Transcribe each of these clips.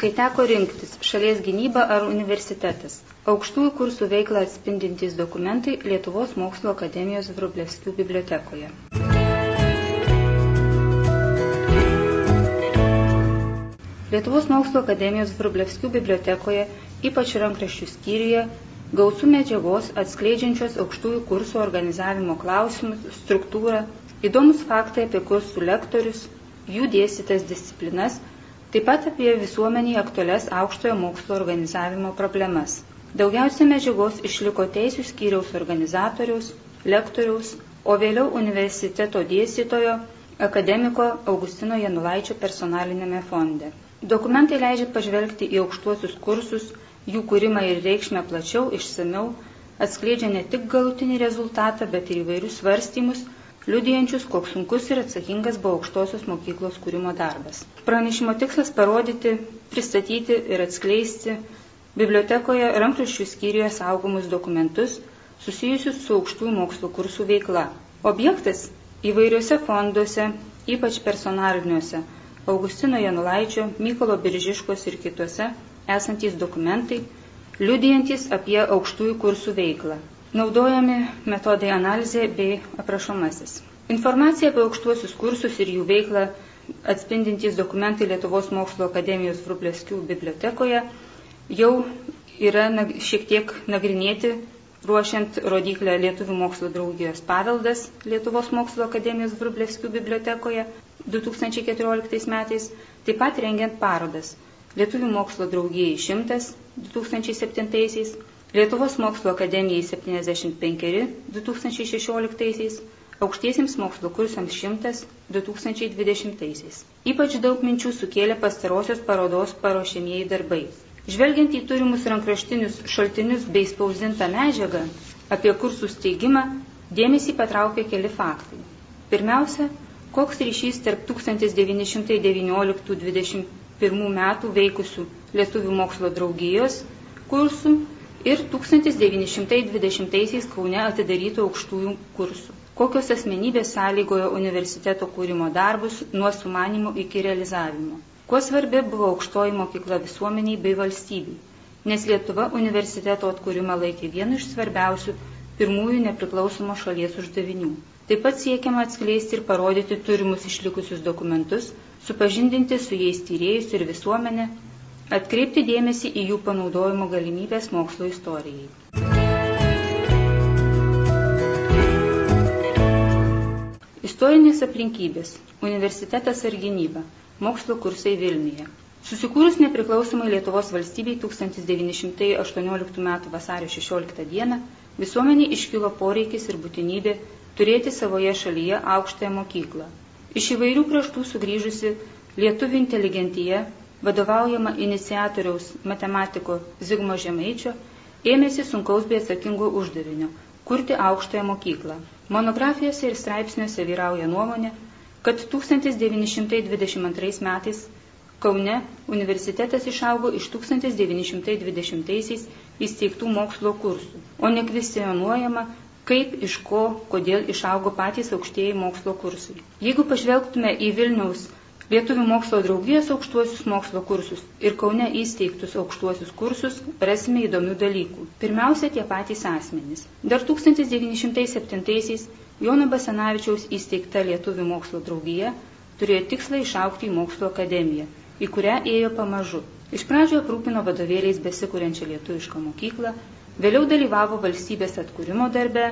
Kai teko rinktis šalies gynyba ar universitetas, aukštųjų kursų veiklą atspindintys dokumentai Lietuvos mokslo akademijos Vrublevskių bibliotekoje. Lietuvos mokslo akademijos Vrublevskių bibliotekoje, ypač rankraščių skyriuje, gausų medžiagos atskleidžiančios aukštųjų kursų organizavimo klausimus, struktūrą, įdomus faktai apie kursų lektorius, jų dėstytas disciplinas, taip pat apie visuomenį aktualias aukštojo mokslo organizavimo problemas. Daugiausia medžiagos išliko teisų skyriaus organizatoriaus, lektoriaus, o vėliau universiteto dėstytojo, akademiko Augustino Janulaičio personalinėme fonde. Dokumentai leidžia pažvelgti į aukštuosius kursus, jų kūrimą ir reikšmę plačiau, išsameu, atskleidžia ne tik galutinį rezultatą, bet ir įvairius svarstymus, liudijančius, koks sunkus ir atsakingas buvo aukštosios mokyklos kūrimo darbas. Pranešimo tikslas parodyti, pristatyti ir atskleisti bibliotekoje rankraščių skyriuje saugomus dokumentus susijusius su aukštųjų mokslo kursų veikla. Objektas įvairiuose fonduose, ypač personaliniuose, Augustino Janulaičio, Mykolo Biržiškos ir kitose esantys dokumentai, liudijantis apie aukštųjų kursų veiklą, naudojami metodai analizė bei aprašomasis. Informacija apie aukštuosius kursus ir jų veiklą atspindintys dokumentai Lietuvos mokslo akademijos Vrublevskių bibliotekoje jau yra šiek tiek nagrinėti ruošiant rodiklę Lietuvių mokslo draugijos paveldas Lietuvos mokslo akademijos Vrublevskių bibliotekoje 2014 metais, taip pat rengiant parodas Lietuvių mokslo draugijai 100 2007 Lietuvos mokslo akademijai 75 2016, aukštiesiems mokslo kursams 100 2020. Ypač daug minčių sukėlė pastarosios parodos paruošiamieji darbai. Žvelgiant į turimus rankraštinius šaltinius bei spausdintą medžiagą apie kursų steigimą, dėmesį patraukė keli faktai. Pirmiausia, koks ryšys tarp 1919-21 metų veikusių Lietuvių mokslo draugijos kursų ir 1920 Kaune atidarytų aukštųjų kursų. Kokios asmenybės sąlygojo universiteto kūrimo darbus nuo sumanimo iki realizavimo. Kuo svarbi buvo aukštoji mokykla visuomeniai bei valstybei, nes Lietuva universiteto atkūrimą laikė vienu iš svarbiausių pirmųjų nepriklausomo šalies uždavinių. Taip pat siekiama atskleisti ir parodyti turimus išlikusius dokumentus, supažindinti su jais tyrėjus ir visuomenę, atkreipti dėmesį į jų panaudojimo galimybės mokslo istorijai. Istorinės aplinkybės – universitetas ar gynyba – mokslo kursai Vilniuje. Susikūrus nepriklausomai Lietuvos valstybei 1918 m. vasario 16 d. visuomeniai iškilo poreikis ir būtinybė turėti savoje šalyje aukštąją mokyklą. Iš įvairių kraštų sugrįžusi lietuvių inteligentyje vadovaujama iniciatoriaus matematiko Zigmo Žemaičio, ėmėsi sunkaus bei atsakingo uždavinio – kurti aukštąją mokyklą. Monografijose ir straipsniuose vyrauja nuomonė, kad 1922 metais Kaune universitetas išaugo iš 1920 įsteigtų mokslo kursų, o nekvestionuojama, kaip, iš ko, kodėl išaugo patys aukštieji mokslo kursai. Jeigu pažvelgtume į Vilniaus Lietuvių mokslo draugijos aukštuosius mokslo kursus ir Kaune įsteigtus aukštuosius kursus rasime įdomių dalykų. Pirmiausia, tie patys asmenys. Dar 1907-aisiais Jono Basanavičiaus įsteigta Lietuvių mokslo draugija turėjo tikslą išaukti į mokslo akademiją, į kurią ėjo pamažu. Iš pradžio aprūpino vadovėliais besikūrenčią lietuvišką mokyklą, vėliau dalyvavo valstybės atkūrimo darbe,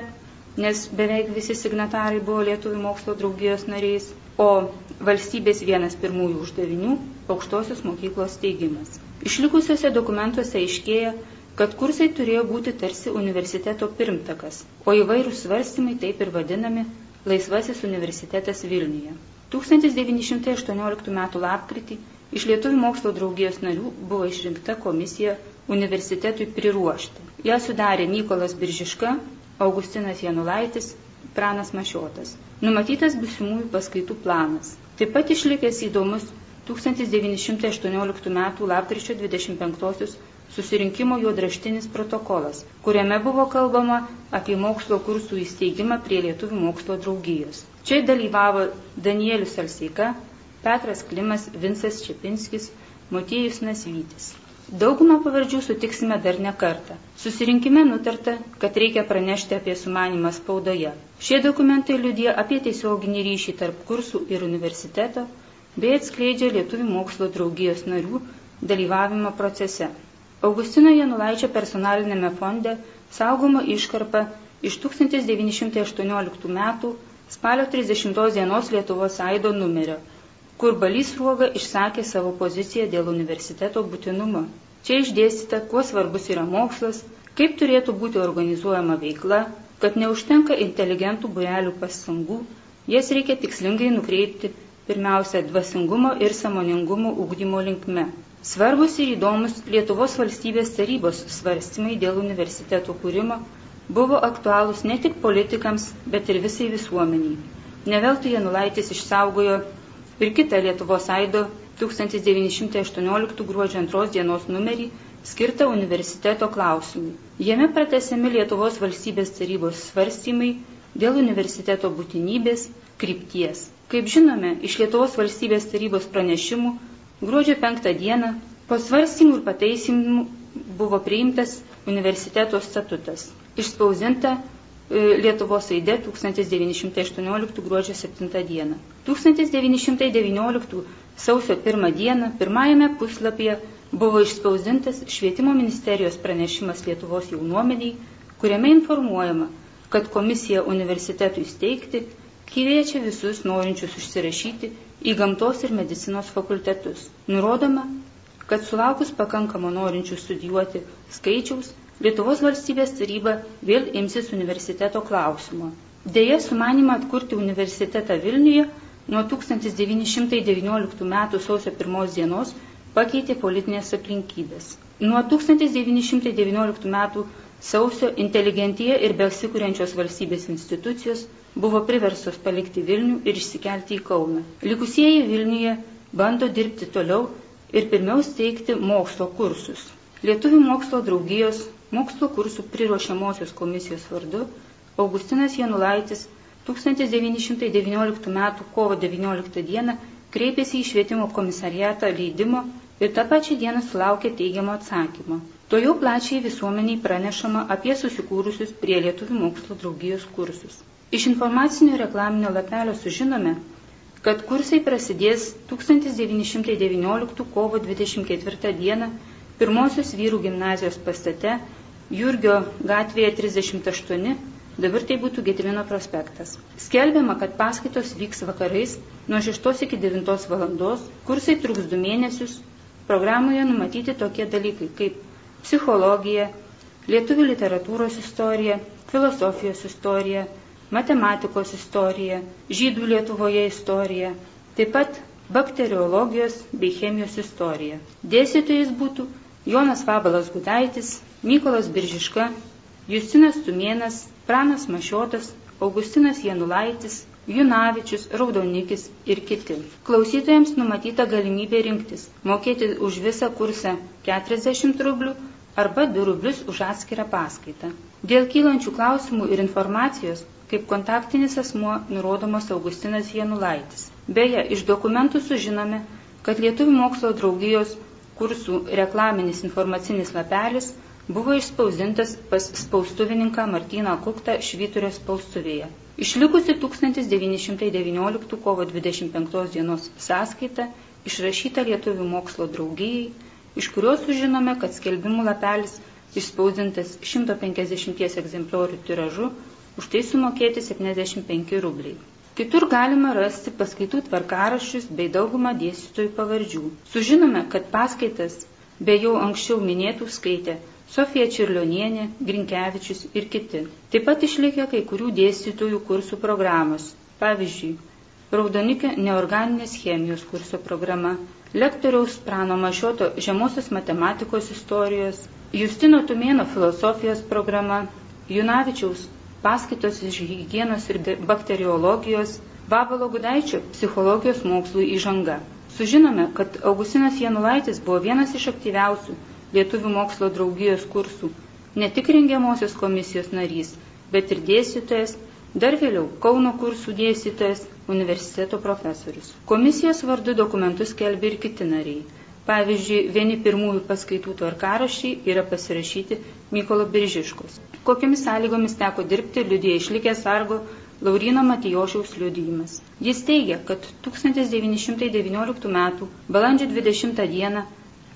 nes beveik visi signatarai buvo Lietuvių mokslo draugijos nariais, o valstybės vienas pirmųjų uždavinių – aukštosios mokyklos steigimas. Išlikusiuose dokumentuose aiškėja, kad kursai turėjo būti tarsi universiteto pirmtakas, o įvairūs svarstymai taip ir vadinami Laisvasis universitetas Vilniuje. 1918 m. lapkritį iš Lietuvių mokslo draugijos narių buvo išrinkta komisija universitetui priruošti. Ja sudarė Mykolas Biržiška, Augustinas Janulaitis, Pranas Mašiotas. Numatytas busimųjų paskaitų planas. Taip pat išlikęs įdomus 1918 m. lapkričio 25 susirinkimo juodraštinis protokolas, kuriame buvo kalbama apie mokslo kursų įsteigimą prie Lietuvių mokslo draugijos. Čia dalyvavo Danielius Alseika, Petras Klimas, Vinsas Čepinskis, Motiejus Nasvytis. Daugumą pavardžių sutiksime dar ne kartą. Susirinkime nutarta, kad reikia pranešti apie sumanimą spaudoje. Šie dokumentai liudija apie tiesioginį ryšį tarp kursų ir universiteto bei atskleidžia Lietuvių mokslo draugijos narių dalyvavimo procese. Augustino Janulaičio personalinėme fonde saugoma iškarpa iš 1918 metų spalio 30 dienos Lietuvos Aido numerio kur Balys Ruoga išsakė savo poziciją dėl universiteto būtinumo. Čia išdėstyta, kuo svarbus yra mokslas, kaip turėtų būti organizuojama veikla, kad neužtenka inteligentų burelių pastangų, jas reikia tikslingai nukreipti pirmiausia dvasingumo ir samoningumo ugdymo linkme. Svarbus ir įdomus Lietuvos valstybės tarybos svarstymai dėl universiteto kūrimo buvo aktualūs ne tik politikams, bet ir visai visuomeniai. Neveltui Janulaitis išsaugojo ir kitą Lietuvos Aido 1918 gruodžio 2 dienos numerį skirtą universiteto klausimui. Jame pratesiami Lietuvos valstybės tarybos svarstymai dėl universiteto būtinybės krypties. Kaip žinome, iš Lietuvos valstybės tarybos pranešimų gruodžio 5 dieną po svarstymų ir pataisimų buvo priimtas universiteto statutas. Išspausinta Lietuvos aide 1918 gruodžio 7 dieną. 1919 sausio 1 dieną pirmajame puslapyje buvo išspausdintas Švietimo ministerijos pranešimas Lietuvos jaunuomeniai, kuriame informuojama, kad komisija universitetui steigti kviečia visus norinčius užsirašyti į gamtos ir medicinos fakultetus. Nurodoma, kad sulaukus pakankamo norinčių studijuoti skaičiaus, Lietuvos valstybės taryba vėl imsis universiteto klausimo. Deja, sumanimą atkurti universitetą Vilniuje nuo 1919 m. sausio 1 dienos pakeitė politinės aplinkybės. Nuo 1919 m. sausio inteligentija ir besikūrenčios valstybės institucijos buvo priversos palikti Vilnių ir išsikelti į Kauną. Likusieji Vilniuje bando dirbti toliau ir pirmiau steigti mokslo kursus. Lietuvių mokslo draugijos mokslo kursų priruošiamosios komisijos vardu Augustinas Janulaitis 1919 m. kovo 19 d. kreipėsi į švietimo komisariatą leidimo ir tą pačią dieną sulaukė teigiamo atsakymo. To jau plačiai visuomeniai pranešama apie susikūrusius prie Lietuvių mokslo draugijos kursus. Iš informacinio reklaminio lapelio sužinome, kad kursai prasidės 1919 kovo 24 d. pirmosios vyrų gimnazijos pastate Jurgio gatvėje 38, dabar tai būtų Gedimino prospektas. Skelbiama, kad paskaitos vyks vakarais nuo 6 iki 9 valandos, kursai truks 2 mėnesius, programoje numatyti tokie dalykai kaip psichologija, lietuvių literatūros istorija, filosofijos istorija, matematikos istorija, žydų Lietuvoje istorija, taip pat bakteriologijos bei chemijos istorija. Dėstytojais būtų Jonas Vabalas Gudaitis, Mykolas Biržiška, Justinas Tumėnas, Pranas Mašiotas, Augustinas Janulaitis, Junavičius, Raudonikis ir kiti. Klausytojams numatyta galimybė rinktis, mokėti už visą kursą 40 rublių arba 2 rublius už atskirą paskaitą. Dėl kylančių klausimų ir informacijos, kaip kontaktinis asmuo nurodomas Augustinas Janulaitis. Beje, iš dokumentų sužinome, kad Lietuvių mokslo draugijos kursų reklaminis informacinis lapelis buvo išspausdintas pas spaustuvininką Martyną Kuktą Švyturio spaustuvėje. Išlikusi 1919 kovo 25 dienos sąskaita išrašyta Lietuvių mokslo draugijai, iš kurios sužinome, kad skelbimų lapelis išspausdintas 150 egzempliorių tiražu, už tai sumokėti 75 rubliai. Kitur galima rasti paskaitų tvarkaraščius bei daugumą dėstytojų pavardžių. Sužinome, kad paskaitas be jau anksčiau minėtų skaitė Sofija Čirlionienė, Grinkevičius ir kiti. Taip pat išlikė kai kurių dėstytojų kursų programos. Pavyzdžiui, Raudonikė neorganinės chemijos kurso programa, lektoriaus Prano Mašioto žemosios matematikos istorijos, Justino Tumėno filosofijos programa, Junavičiaus paskaitos iš hygienos ir bakteriologijos, Vabalo Gudaičio psichologijos mokslų įžanga. Sužinome, kad Augustinas Janulaitis buvo vienas iš aktyviausių Lietuvių mokslo draugijos kursų ne tik rengiamosios komisijos narys, bet ir dėstytojas, dar vėliau Kauno kursų dėstytojas, universiteto profesorius. Komisijos vardu dokumentus kelbė ir kiti nariai. Pavyzdžiui, vieni pirmųjų paskaitų tvarkaraščiai yra pasirašyti Mykolo Biržiškos. Kokiamis sąlygomis teko dirbti, liudija išlikęs sargo Laurino Matijošiaus liudijimas. Jis teigia, kad 1919 m. balandžio 20 d.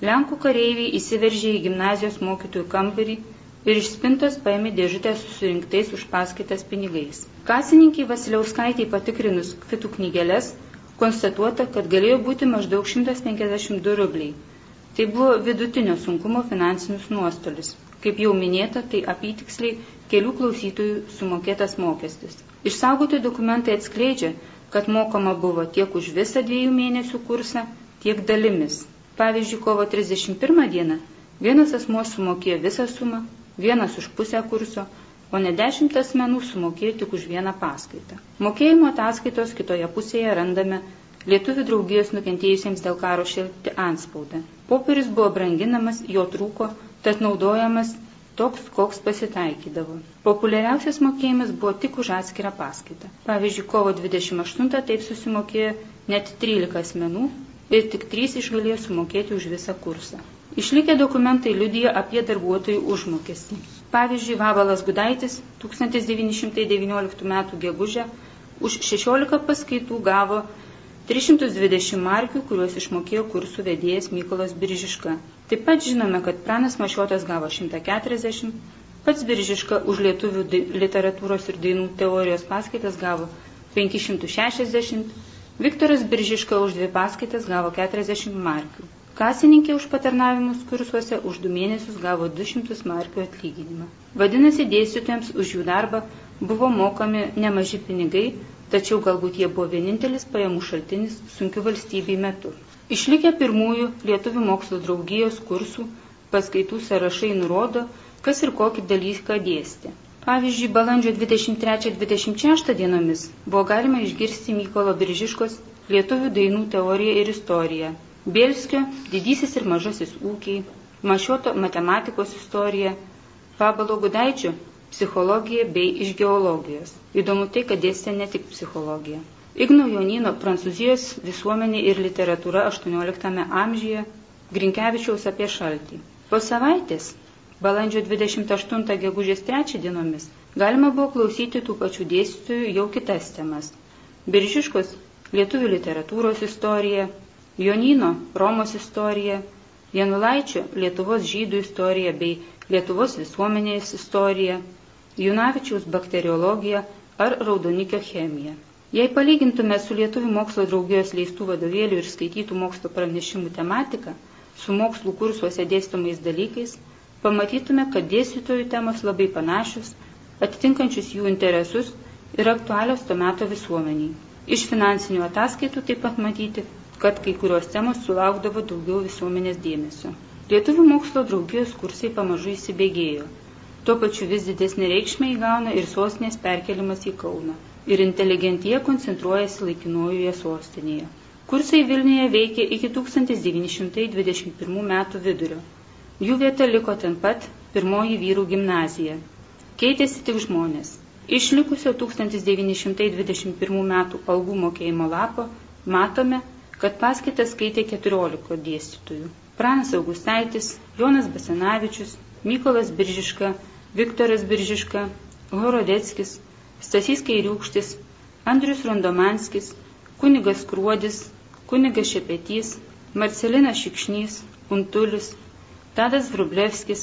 Lenkų kareiviai įsiveržė į gimnazijos mokytojų kambarį ir iš spintos paėmė dėžutę su surinktais už paskaitas pinigais. Kasininkiai Vasiliauskaitė patikrinus kvitų knygelės konstatuota, kad galėjo būti maždaug 152 rubliai. Tai buvo vidutinio sunkumo finansinis nuostolis. Kaip jau minėta, tai apytiksliai kelių klausytojų sumokėtas mokestis. Išsaugoti dokumentai atskleidžia, kad mokama buvo tiek už visą dviejų mėnesių kursą, tiek dalimis. Pavyzdžiui, kovo 31 dieną vienas asmuo sumokėjo visą sumą, vienas už pusę kurso, o ne dešimt asmenų sumokėjo tik už vieną paskaitą. Mokėjimo ataskaitos kitoje pusėje randame Lietuvių draugijos nukentėjusiems dėl karo šilti anspaudą. Popierius buvo branginamas, jo trūko, tad naudojamas toks, koks pasitaikydavo. Populiariausias mokėjimas buvo tik už atskirą paskaitą. Pavyzdžiui, kovo 28 taip susimokėjo net 13 asmenų ir tik 3 išgalėjo sumokėti už visą kursą. Išlikę dokumentai liudyja apie darbuotojų užmokestį. Pavyzdžiui, Vabalas Gudaitis 1919 m. gegužę už 16 paskaitų gavo 320 markių, kuriuos išmokėjo kursų vedėjas Mykolas Biržiška. Taip pat žinome, kad Pranas Mašiotas gavo 140, pats Biržiška už lietuvių literatūros ir dainų teorijos paskaitas gavo 560, Viktoras Biržiška už dvi paskaitas gavo 40 markių. Kasininkė už patarnavimus kursuose už du mėnesius gavo 200 markių atlyginimą. Vadinasi, dėstytojams už jų darbą buvo mokami nemaži pinigai, tačiau galbūt jie buvo vienintelis pajamų šaltinis sunkiu valstybei metu. Išlikę pirmųjų Lietuvių mokslo draugijos kursų paskaitų sąrašai nurodo, kas ir kokį dalyką dėstė. Pavyzdžiui, balandžio 23-26 dienomis buvo galima išgirsti Mykolo Biržiškos Lietuvių dainų teoriją ir istoriją, Bielskio didysis ir mažasis ūkiai, Mašioto matematikos istorija, Pabalo Gudaičio psichologija bei iš geologijos. Įdomu tai, kad dėstė ne tik psichologiją. Igno Jonino Prancūzijos visuomenė ir literatūra 18 amžiuje, Grinkevičiaus apie šaltį. Po savaitės, balandžio 28 gegužės 3 dienomis, galima buvo klausyti tų pačių dėstytojų jau kitas temas. Biržiškos lietuvių literatūros istorija, Jonino Romos istorija, Janulaičio Lietuvos žydų istorija bei Lietuvos visuomenės istorija, Junavičiaus bakteriologija ar raudonikio chemija. Jei palygintume su Lietuvių mokslo draugijos leistų vadovėlių ir skaitytų mokslo pranešimų tematika, su mokslų kursuose dėstomais dalykais, pamatytume, kad dėstytojų temos labai panašius, atitinkančius jų interesus ir aktualios to meto visuomeniai. Iš finansinių ataskaitų taip pat matyti, kad kai kurios temos sulaukdavo daugiau visuomenės dėmesio. Lietuvių mokslo draugijos kursai pamažu įsibėgėjo. Tuo pačiu vis didesnį reikšmę įgauna ir sostinės perkelimas į Kauną. Ir inteligentija koncentruojasi laikinojoje sostinėje. Kursai Vilniuje veikė iki 1921 metų vidurio. Jų vieta liko ten pat pirmoji vyrų gimnazija. Keitėsi tik žmonės. Išlikusio 1921 metų algų mokėjimo lapo matome, kad paskaitas skaitė 14 dėstytojų. Pranas Augustaitis, Jonas Basanavičius, Mykolas Biržiška, Viktoras Biržiška, Horodeckis, Stasys Kairiūkštis, Andrius Rondomanskis, kunigas Kruodis, kunigas Šepetys, Marcelinas Šikšnys, Untulis, Tadas Vrublevskis,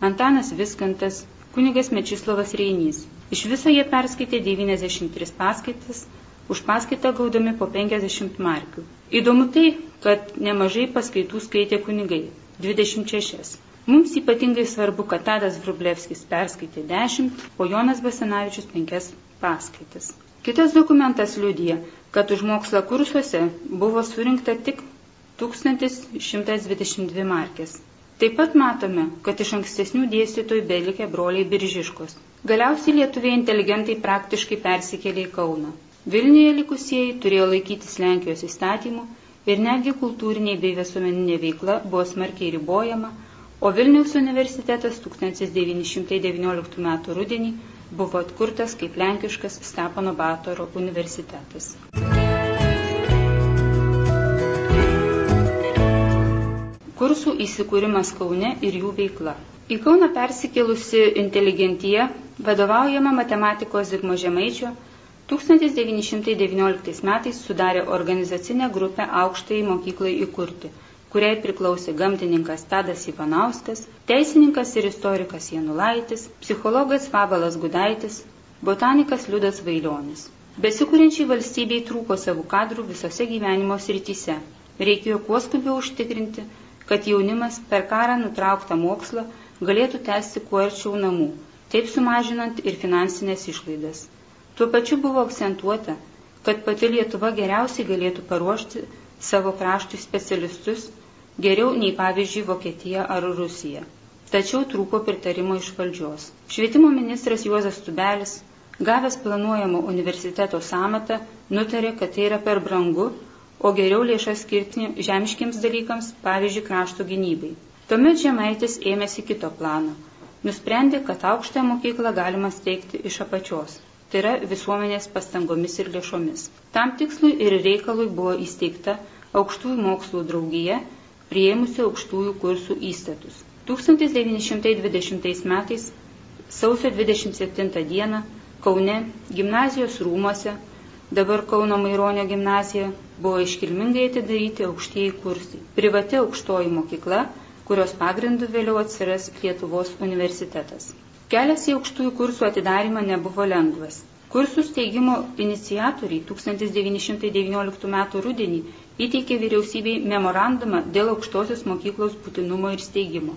Antanas Viskantas, kunigas Mečislovas Reinys. Iš viso jie perskaitė 93 paskaitas, už paskaitą gaudami po 50 markių. Įdomu tai, kad nemažai paskaitų skaitė kunigai - 26. Mums ypatingai svarbu, kad Tadas Vrublevskis perskaitė 10, o Jonas Basanavičius 5 paskaitas. Kitas dokumentas liudija, kad už mokslą kursuose buvo surinkta tik 1122 markės. Taip pat matome, kad iš ankstesnių dėstytojų belikė broliai Biržiškos. Galiausiai lietuviai inteligentai praktiškai persikėlė į Kauną. Vilniuje likusieji turėjo laikytis Lenkijos įstatymų ir netgi kultūriniai bei visuomeninė veikla buvo smarkiai ribojama, o Vilniaus universitetas 1919 m. rudenį buvo atkurtas kaip lenkiškas Stepono Batoro universitetas. Įsikūrimas Kaune ir jų veikla. Į Kauną persikėlusi inteligentija, vadovaujama matematikos Zigmo Žemaičio, 1919 metais sudarė organizacinę grupę aukštai mokyklai įkurti, kuriai priklausė gamtininkas Tadas Ivanauskas, teisininkas ir istorikas Janulaitis, psichologas Fabalas Gudaitis, botanikas Liudas Vailionis. Besikūrenčiai valstybei trūko savų kadrų visose gyvenimo srityse. Reikėjo kuo skubiau užtikrinti, kad jaunimas per karą nutrauktą mokslą galėtų tęsti kuo arčiau namų, taip sumažinant ir finansinės išlaidas. Tuo pačiu buvo akcentuota, kad pati Lietuva geriausiai galėtų paruošti savo kraštui specialistus geriau nei pavyzdžiui Vokietija ar Rusija. Tačiau trūko pritarimo iš valdžios. Švietimo ministras Juozas Tubelis, gavęs planuojamo universiteto samatą, nutarė, kad tai yra per brangu, o geriau lėšas skirti žemiškiams dalykams, pavyzdžiui, krašto gynybai. Tuomet Žemaitis ėmėsi kito plano. Nusprendė, kad aukštąją mokyklą galima steigti iš apačios tai yra visuomenės pastangomis ir lėšomis. Tam tikslui ir reikalui buvo įsteigta aukštųjų mokslų draugija, prieimusi aukštųjų kursų įstatus. 1920 metais sausio 27 dieną Kaune gimnazijos rūmose, dabar Kauno Maironio gimnazija, buvo iškilmingai atidaryti aukštieji kursai. Privati aukštoji mokykla, kurios pagrindų vėliau atsiras Lietuvos universitetas. Kelias į aukštųjų kursų atidarimą nebuvo lengvas. Kursų steigimo iniciatoriai 1919 m. rudenį įteikė vyriausybei memorandumą dėl aukštosios mokyklos būtinumo ir steigimo.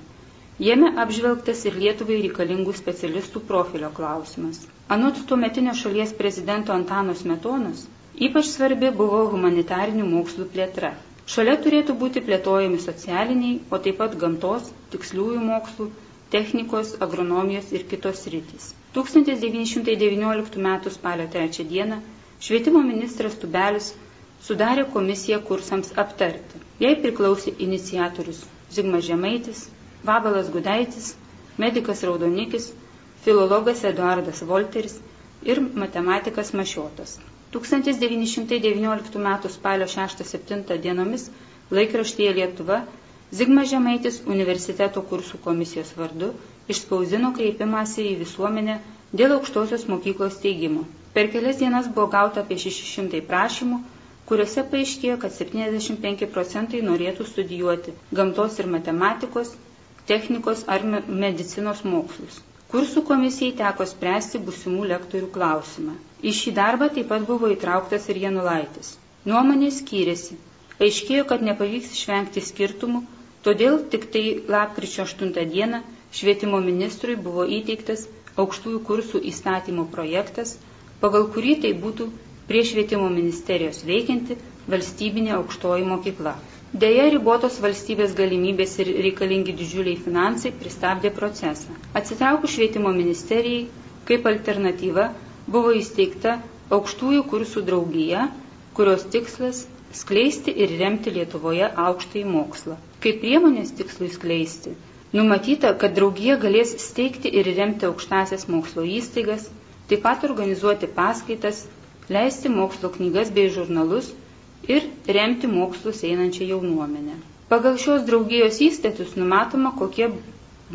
Jame apžvelgtas ir Lietuvai reikalingų specialistų profilio klausimas. Anot tuometinio šalies prezidento Antano Smetonos, ypač svarbi buvo humanitarinių mokslų plėtra. Šalia turėtų būti plėtojami socialiniai, o taip pat gamtos, tiksliųjų mokslų, technikos, agronomijos ir kitos rytis. 1919 m. spalio 3 d. švietimo ministras Tubelis sudarė komisiją kursams aptarti. Jai priklausė iniciatorius Zigmas Žemaitis, Vabalas Gudaitis, medikas Raudonikis, filologas Eduardas Volteris ir matematikas Mašiotas. 1919 m. spalio 6-7 dienomis laikraštyje Lietuva Zigmas Žemaitis universiteto kursų komisijos vardu išspausdino kreipimąsi į visuomenę dėl aukštosios mokyklos steigimo. Per kelias dienas buvo gauta apie 600 prašymų, kuriuose paaiškėjo, kad 75 procentai norėtų studijuoti gamtos ir matematikos, technikos ar medicinos mokslus. Kursų komisijai teko spręsti busimų lektorių klausimą. Į šį darbą taip pat buvo įtrauktas ir Janulaitis. Nuomonės skyrėsi. Aiškėjo, kad nepavyks išvengti skirtumų Todėl tik tai lapkričio 8 dieną švietimo ministrui buvo įteiktas aukštųjų kursų įstatymo projektas, pagal kurį tai būtų prie švietimo ministerijos veikianti valstybinė aukštoji mokykla. Deja, ribotos valstybės galimybės ir reikalingi didžiuliai finansai pristabdė procesą. Atsitraukus švietimo ministerijai, kaip alternatyva buvo įsteigta aukštųjų kursų draugija, kurios tikslas skleisti ir remti Lietuvoje aukštąjį mokslą. Kaip priemonės tikslui skleisti, numatyta, kad draugija galės steigti ir remti aukštasias mokslo įstaigas, taip pat organizuoti paskaitas, leisti mokslo knygas bei žurnalus ir remti mokslus einančią jaunuomenę. Pagal šios draugijos įstatus numatoma, kokie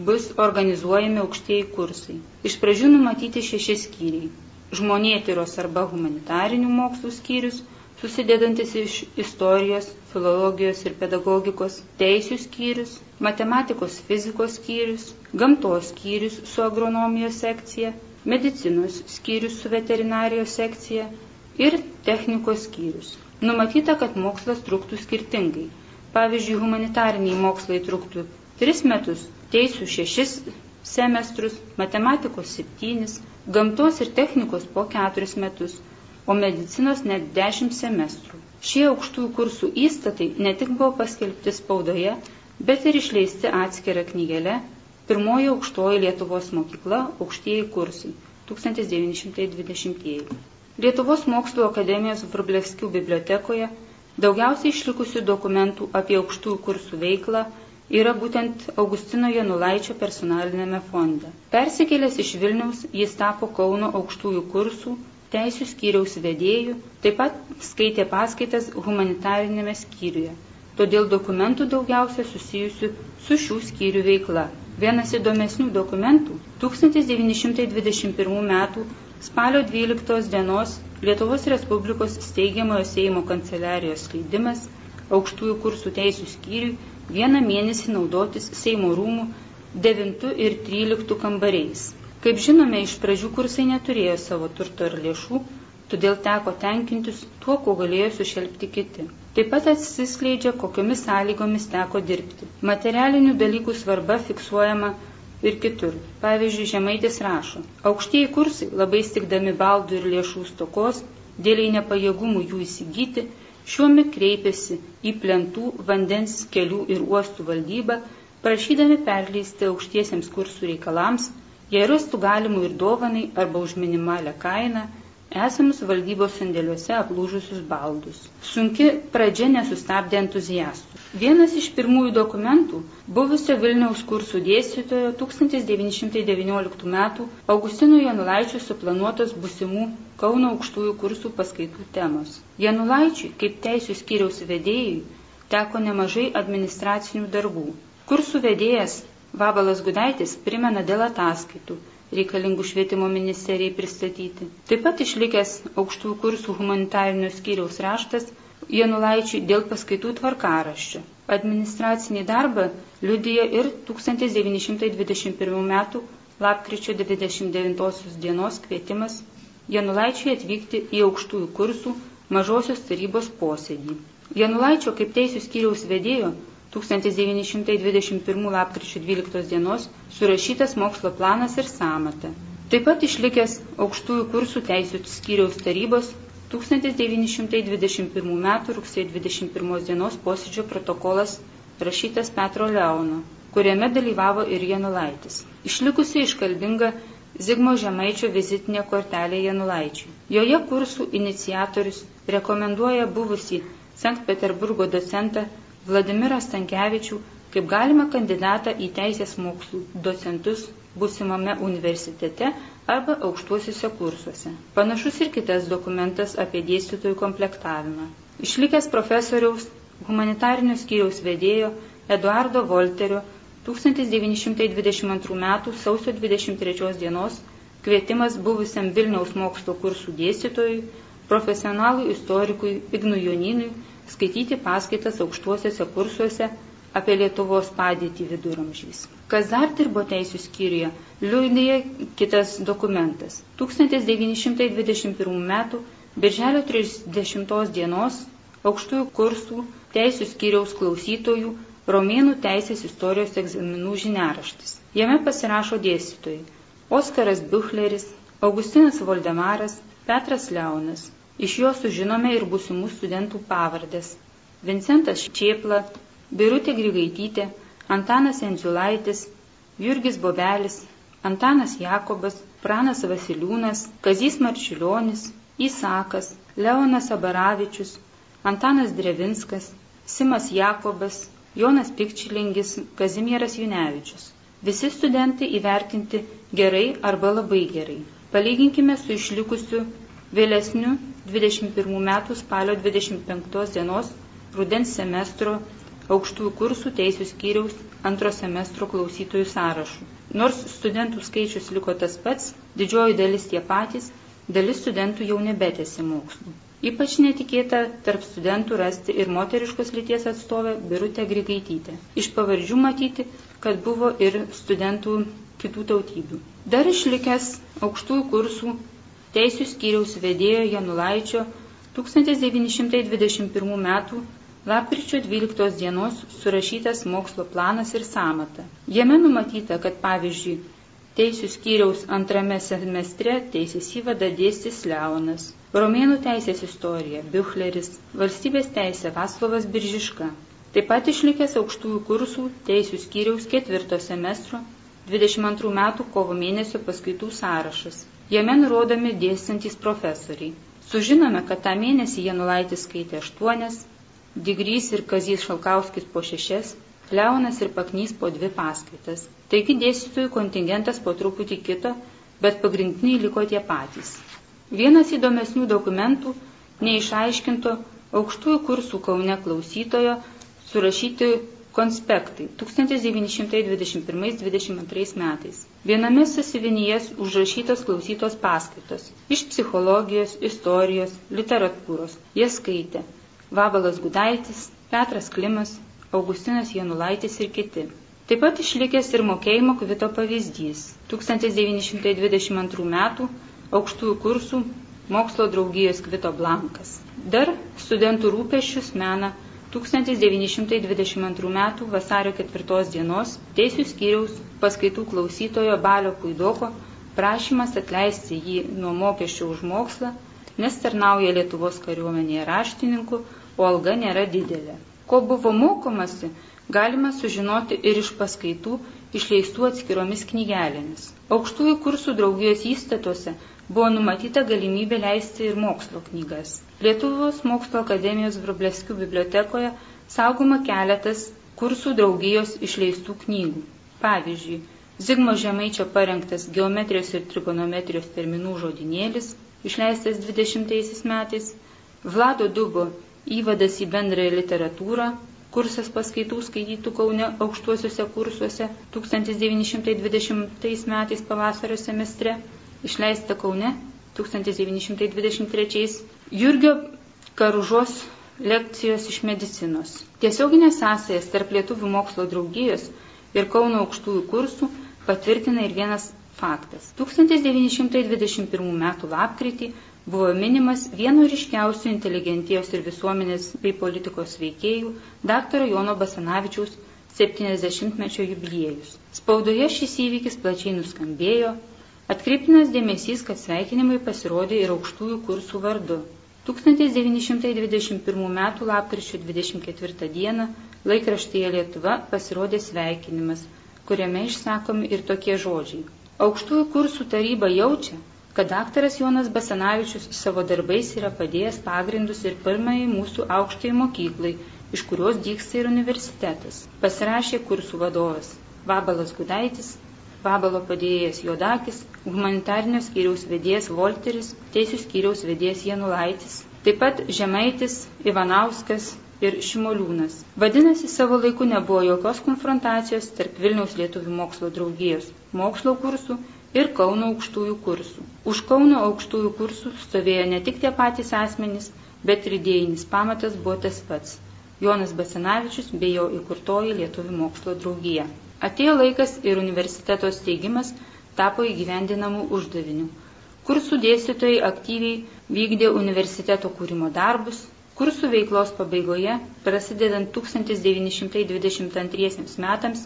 bus organizuojami aukštieji kursai. Iš pradžių numatyti šeši skyriai - žmonėtyros arba humanitarinių mokslų skyrius, susidedantis iš istorijos, filologijos ir pedagogikos, teisių skyrius, matematikos fizikos skyrius, gamtos skyrius su agronomijos sekcija, medicinos skyrius su veterinarijos sekcija ir technikos skyrius. Numatyta, kad mokslas truktų skirtingai. Pavyzdžiui, humanitariniai mokslai truktų 3 metus, teisų 6 semestrus, matematikos 7, gamtos ir technikos po 4 metus, o medicinos net 10 semestrų. Šie aukštųjų kursų įstatai ne tik buvo paskelbti spaudoje, bet ir išleisti atskirą knygelę Pirmoji aukštoji Lietuvos mokykla aukštieji kursai 1920. Lietuvos mokslo akademijos Vrublevskių bibliotekoje daugiausiai išlikusių dokumentų apie aukštųjų kursų veiklą yra būtent Augustino Janulaičio personalinėme fonde. Persikėlęs iš Vilniaus, jis tapo Kauno aukštųjų kursų teisų skyriaus vedėjų, taip pat skaitė paskaitas humanitarinėme skyriuje. todėl dokumentų daugiausia susijusių su šių skyrių veikla. Vienas įdomesnių dokumentų 1921 m. spalio 12 dienos Lietuvos Respublikos steigiamojo Seimo kanceliarijos leidimas aukštųjų kursų teisų skyriui vieną mėnesį naudotis Seimo rūmų 9 ir 13 kambariais. Kaip žinome, iš pradžių kursai neturėjo savo turto ir lėšų, todėl teko tenkintis tuo, ko galėjo sušelbti kiti. Taip pat atsiskleidžia, kokiomis sąlygomis teko dirbti. Materialinių dalykų svarba fiksuojama ir kitur. Pavyzdžiui, Žemaitis rašo, aukštieji kursai, labai stikdami baldų ir lėšų stokos, dėliai nepajėgumų jų įsigyti, šiuomi kreipėsi į plentų, vandens, kelių ir uostų valdybą, prašydami perleisti aukštiesiems kursų reikalams, jei rastų galimų ir dovanai arba už minimalę kainą, esamus valdybos sandėliuose aplūžusius baldus. Sunki pradžia nesustabdė entuziastų. Vienas iš pirmųjų dokumentų buvusio Vilniaus kursų dėstytojo 1919 m. Augustino Janulaičio suplanuotos busimų Kauno aukštųjų kursų paskaitų temos. Janulaičiui, kaip teisų skyriaus vedėjui, teko nemažai administracinių darbų. Kursų vedėjas Vabalas Gudaitis primena dėl ataskaitų, reikalingų švietimo ministerijai pristatyti. Taip pat išlikęs aukštųjų kursų humanitarinio skyriaus raštas Janulaičiui dėl paskaitų tvarkaraščio. Administracinį darbą liudija ir 1921 m. lapkričio 29 dienos kvietimas Janulaičiui atvykti į aukštųjų kursų mažosios tarybos posėdį. Janulaičio kaip teisų skyriaus vedėjo 1921 lapkričio 12 dienos surašytas mokslo planas ir samata. Taip pat išlikęs aukštųjų kursų teisų skyriaus tarybos 1921 m. rugsėjo 21 dienos posėdžio protokolas rašytas Petro Leono, kuriame dalyvavo ir Janulaitis. Išlikusi iškalbinga Zigmo Žemaičio vizitinė kortelė Janulaičiui. Joje kursų iniciatorius rekomenduoja buvusį Sankt Peterburgo docentą Vladimirą Stankevičių kaip galima kandidatą į teisės mokslų docentus būsimame universitete arba aukštuosiuose kursuose. Panašus ir kitas dokumentas apie dėstytojų komplektavimą. Išlikęs profesoriaus humanitarinio skyriaus vedėjo Eduardo Volterio 1922 m. sausio 23 dienos kvietimas buvusiam Vilniaus mokslo kursų dėstytojui, profesionalui istorikui Ignui Joninui skaityti paskaitas aukštuosiuose kursuose apie Lietuvos padėtį viduramžiais. Kas dar dirbo teisų skyriuje, liūdėja kitas dokumentas. 1921 m. Birželio 30 dienos aukštųjų kursų teisų skyriaus klausytojų Romėnų teisės istorijos egzaminų žiniaraštis. Jame pasirašo dėstytojai Oskaras Buchleris, Augustinas Voldemaras, Petras Leonas. Iš jo sužinome ir būsimų studentų pavardės. Vincentas Čiepla, Birutė Grigaitytė, Antanas Endziulaitis, Jurgis Bobelis, Antanas Jakobas, Pranas Vasiliūnas, Kazys Marčiulionis, Įsakas, Leonas Abaravičius, Antanas Drevinskas, Simas Jakobas, Jonas Pikčilingis, Kazimieras Junevičius. Visi studentai įvertinti gerai arba labai gerai. Palyginkime su išlikusiu vėlesniu 21 metų spalio 25 dienos rudens semestro aukštųjų kursų teisų skyriaus antro semestro klausytojų sąrašų. Nors studentų skaičius liko tas pats, didžioji dalis tie patys, dalis studentų jau nebetėsi mokslų. Ypač netikėta tarp studentų rasti ir moteriškos lyties atstovę Birutę Grigaitytę. Iš pavardžių matyti, kad buvo ir studentų kitų tautybių. Dar išlikęs aukštųjų kursų teisų skyriaus vedėjo Janulaičio 1921 m. lapkričio 12 dienos surašytas mokslo planas ir samata. Jame numatyta, kad pavyzdžiui, teisų skyriaus antrame semestre teisės įvada dėstys Leonas, Romėnų teisės istorija Biuchleris, valstybės teisė Vaslovas Biržiška. Taip pat išlikęs aukštųjų kursų teisų skyriaus ketvirto semestro 22 metų kovo mėnesio paskaitų sąrašas. Jame nurodomi dėstantys profesoriai. Sužinome, kad tą mėnesį Janulaitis skaitė aštuonias, Digrys ir Kazys Šalkauskis po šešias, Leonas ir Paknys po dvi paskaitas. Taigi dėstytojų kontingentas po truputį kito, bet pagrindiniai liko tie patys. Vienas įdomesnių dokumentų neišaiškinto aukštųjų kursų Kaune klausytojo surašyti konspektai 1921-22 metais. Viename sąsivinyje užrašytos klausytos paskaitos iš psichologijos, istorijos, literatūros. Jie skaitė Vabalas Gudaitis, Petras Klimas, Augustinas Janulaitis ir kiti. Taip pat išlikęs ir mokėjimo kvito pavyzdys 1922 metų aukštųjų kursų mokslo draugijos kvito blankas. Dar studentų rūpešius mena 1922 m. vasario 4 dienos Teisų skyriaus paskaitų klausytojo Balio Puidoko prašymas atleisti jį nuo mokesčių už mokslą, nes tarnauja Lietuvos kariuomenėje raštininku, o alga nėra didelė. Ko buvo mokomasi, galima sužinoti ir iš paskaitų išleistų atskiromis knygelėmis. Aukštųjų kursų draugijos įstatuose buvo numatyta galimybė leisti ir mokslo knygas. Lietuvos mokslo akademijos Vrublevskių bibliotekoje saugoma keletas kursų draugijos išleistų knygų. Pavyzdžiui, Zigmo Žemaičio parengtas geometrijos ir trigonometrijos terminų žodinėlis, išleistas 20 metais, Vlado Dubo įvadas į bendrąją literatūrą, kursas paskaitų skaitytų Kaune aukštuosiuose kursuose 1920 metais pavasario semestre, išleista Kaune 1923, Jurgio Karužos lekcijos iš medicinos. Tiesioginės sąsajas tarp Lietuvių mokslo draugijos ir Kauno aukštųjų kursų patvirtina ir vienas faktas. 1921 m. lapkritį buvo minimas vieno ryškiausių inteligentijos ir visuomenės bei politikos veikėjų dr. Jono Basanavičiaus 70-mečio jubiliejus. Spaudoje šis įvykis plačiai nuskambėjo, Atkreiptinas dėmesys, kad sveikinimai pasirodė ir aukštųjų kursų vardu. 1921 m. lapkričio 24 d. laikraštyje Lietuva pasirodė sveikinimas, kuriame išsakomi ir tokie žodžiai. Aukštųjų kursų taryba jaučia, kad daktaras Jonas Basanavičius savo darbais yra padėjęs pagrindus ir pirmai mūsų aukštai mokyklai, iš kurios dyksta ir universitetas. Pasirašė kursų vadovas Vabalas Gudaitis, Vabalo padėjėjas Jodakis, humanitarnio skyriaus vedėjas Volteris, teisų skyriaus vedėjas Janulaitis, taip pat Žemaitis, Ivanauskas ir Šimoliūnas. Vadinasi, savo laiku nebuvo jokios konfrontacijos tarp Vilniaus lietuvių mokslo draugijos mokslo kursų ir Kauno aukštųjų kursų. Už Kauno aukštųjų kursų stovėjo ne tik tie patys asmenys, bet ir idėjinis pamatas buvo tas pats - Jonas Basanavičius bei jo įkurtoji lietuvių mokslo draugija. Atėjo laikas ir universiteto steigimas tapo įgyvendinamų uždavinių. Kursų dėstytojai aktyviai vykdė universiteto kūrimo darbus. Kursų veiklos pabaigoje, prasidedant 1922 metams,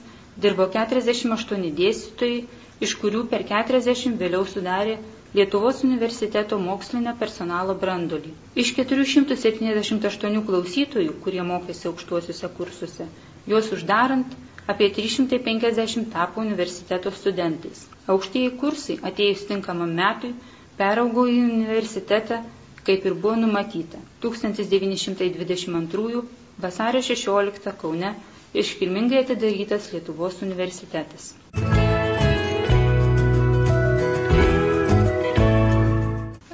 dirbo 48 dėstytojai, iš kurių per 40 vėliau sudarė Lietuvos universiteto mokslinio personalo brandolį. Iš 478 klausytojų, kurie mokėsi aukštuosiuose kursuose, juos uždarant, apie 350 tapo universiteto studentais. Aukštieji kursai atėjus tinkamam metui peraugo į universitetą, kaip ir buvo numatyta. 1922 vasario 16 Kaune iškilmingai atidarytas Lietuvos universitetas.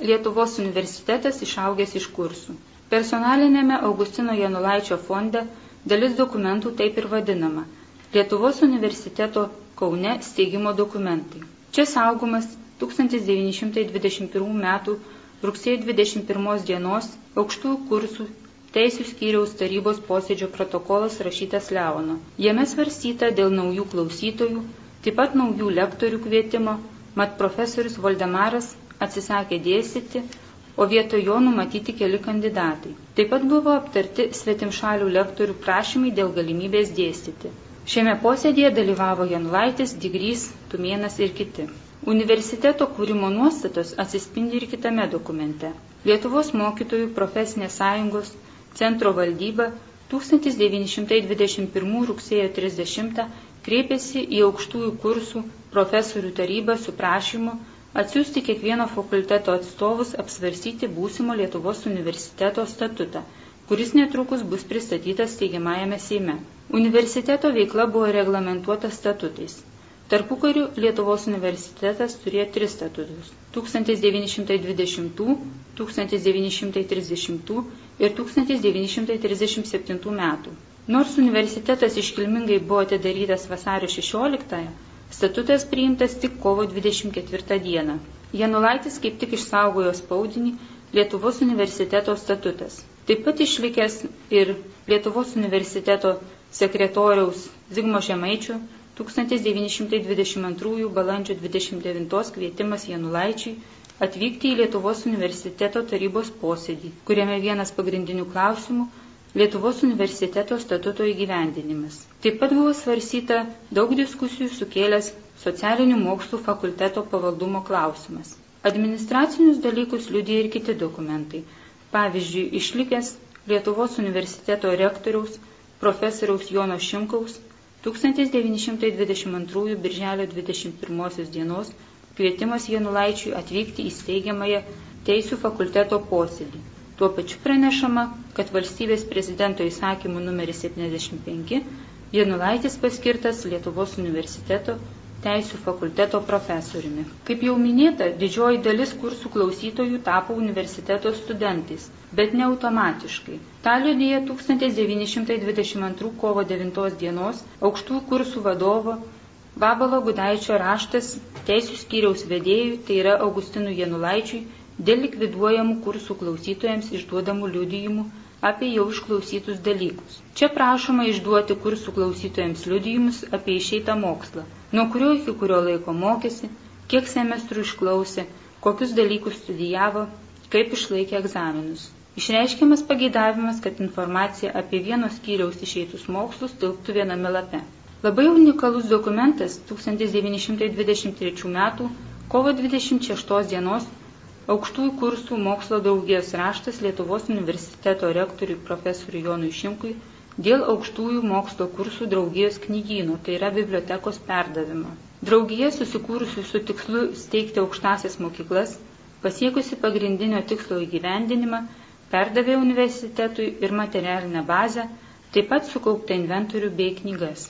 Lietuvos universitetas išaugęs iš kursų. Personalinėme Augustino Janulaičio fonde dalis dokumentų taip ir vadinama – Lietuvos universiteto Kaune steigimo dokumentai. Čia saugomas 1921 m. rugsėjo 21 dienos aukštųjų kursų Teisų skyriaus tarybos posėdžio protokolas rašytas Leono. Jame svarstyta dėl naujų klausytojų, taip pat naujų lektorių kvietimo, mat profesorius Voldemaras atsisakė dėstyti, o vietoj jo numatyti keli kandidatai. Taip pat buvo aptarti svetimšalių lektorių prašymai dėl galimybės dėstyti. Šiame posėdėje dalyvavo Janulaitis, Digrys, Tumėnas ir kiti. Universiteto kūrimo nuostatos atsispindi ir kitame dokumente. Lietuvos mokytojų profesinės sąjungos centro valdyba 1921 rugsėjo 30 kreipėsi į aukštųjų kursų profesorių tarybą su prašymu atsiųsti kiekvieno fakulteto atstovus apsvarsyti būsimo Lietuvos universiteto statutą, kuris netrukus bus pristatytas teigiamajame Seime. Universiteto veikla buvo reglamentuota statutais. Tarpukariu Lietuvos universitetas turėjo tris statutus - 1920, 1930 ir 1937 metų. Nors universitetas iškilmingai buvo atidarytas vasario 16-ąją, statutas priimtas tik kovo 24 dieną. Janulaitis kaip tik išsaugojo spaudinį Lietuvos universiteto statutas. Taip pat išlikęs ir Lietuvos universiteto sekretoriaus Zigmo Žemaičio 1922 balandžio 29 kvietimas Janulaičiui atvykti į Lietuvos universiteto tarybos posėdį, kuriame vienas pagrindinių klausimų Lietuvos universiteto statuto įgyvendinimas. Taip pat buvo svarsyta daug diskusijų sukėlęs socialinių mokslų fakulteto pavaldumo klausimas. Administracinius dalykus liudija ir kiti dokumentai. Pavyzdžiui, išlikęs Lietuvos universiteto rektoriaus profesoriaus Jono Šimkaus 1922 birželio 21 dienos kvietimas Janulaičiui atvykti į steigiamąją Teisų fakulteto posėdį Tuo pačiu pranešama, kad valstybės prezidento įsakymų numeris 75 Janulaitis paskirtas Lietuvos universiteto teisų fakulteto profesoriumi. Kaip jau minėta, didžioji dalis kursų klausytojų tapo universiteto studentais, bet ne automatiškai. Ta liudija 1922 kovo 9 dienos aukštųjų kursų vadovo Vabalo Gudaičio raštas teisų skyriaus vedėjui, tai yra Augustinų Janulaičiui, dėl likviduojamų kursų klausytojams išduodamų liudijimų apie jau išklausytus dalykus. Čia prašoma išduoti kursų klausytojams liudijimus apie išeitą mokslą, nuo kurio iki kurio laiko mokėsi, kiek semestrų išklausė, kokius dalykus studijavo, kaip išlaikė egzaminus. Išreiškiamas pageidavimas, kad informacija apie vienos skyriaus išeitus mokslus tilptų viename lape. Labai unikalus dokumentas 1923 m. kovo 26 dienos Aukštųjų kursų mokslo draugijos raštas Lietuvos universiteto rektoriui profesoriui Jonui Šimkui dėl aukštųjų mokslo kursų draugijos knygynų, tai yra bibliotekos perdavimo. Draugija susikūrusi su tikslu steigti aukštasias mokyklas, pasiekusi pagrindinio tikslo įgyvendinimą, perdavė universitetui ir materialinę bazę, taip pat sukauptą inventorių bei knygas.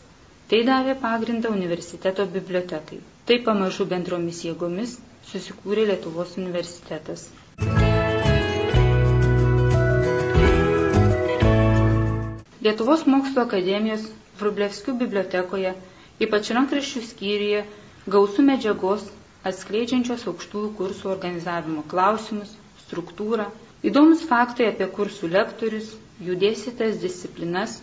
Tai davė pagrindą universiteto bibliotekai. Tai pamažu bendromis jėgomis susikūrė Lietuvos universitetas. Lietuvos mokslo akademijos Vrublevskių bibliotekoje, ypač rankraščių skyriuje, gausų medžiagos atskleidžiančios aukštųjų kursų organizavimo klausimus, struktūrą, įdomus faktai apie kursų lektorius, jų dėstytas disciplinas,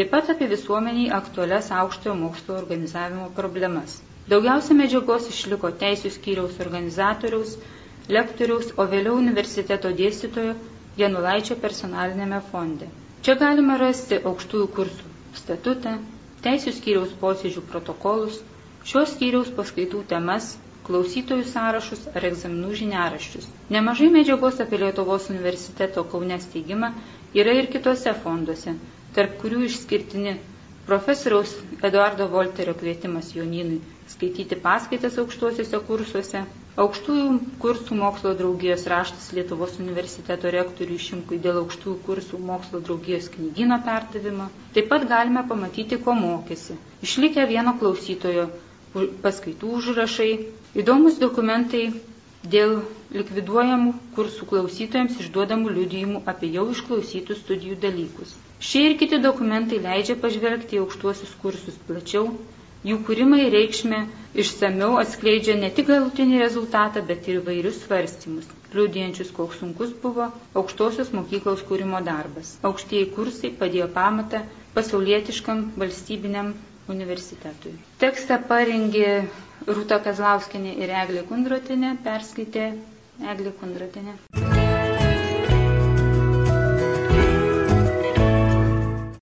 taip pat apie visuomeniai aktualias aukštojo mokslo organizavimo problemas. Daugiausia medžiagos išliko teisų skyriaus organizatoriaus, lektoriaus, o vėliau universiteto dėstytojo Janulaičio personalinėme fonde. Čia galima rasti aukštųjų kursų statutą, teisų skyriaus posėdžių protokolus, šios skyriaus paskaitų temas, klausytojų sąrašus ar egzaminų žiniaraščius. Nemažai medžiagos apie Lietuvos universiteto Kaunės steigimą yra ir kitose fonduose, tarp kurių išskirtini profesoriaus Eduardo Volterio kvietimas jaunynui skaityti paskaitas aukštuosiuose kursuose, aukštųjų kursų mokslo draugijos raštas Lietuvos universiteto rektoriui Šimkui dėl aukštųjų kursų mokslo draugijos knygino perdavimo. Taip pat galime pamatyti, ko mokėsi. Išlikę vieno klausytojo paskaitų užrašai, įdomus dokumentai dėl likviduojamų kursų klausytojams išduodamų liudijimų apie jau išklausytus studijų dalykus. Šie ir kiti dokumentai leidžia pažvelgti į aukštuosius kursus plačiau Jų kūrimai reikšmė išsameu atskleidžia ne tik galutinį rezultatą, bet ir vairius svarstymus, liūdėjančius, koks sunkus buvo aukštosios mokyklos kūrimo darbas. Aukštieji kursai padėjo pamatą pasaulietiškam valstybiniam universitetui. Tekstą parengė Rūta Kazlauskinė ir Eglė Kundrotinė, perskaitė Eglė Kundrotinė.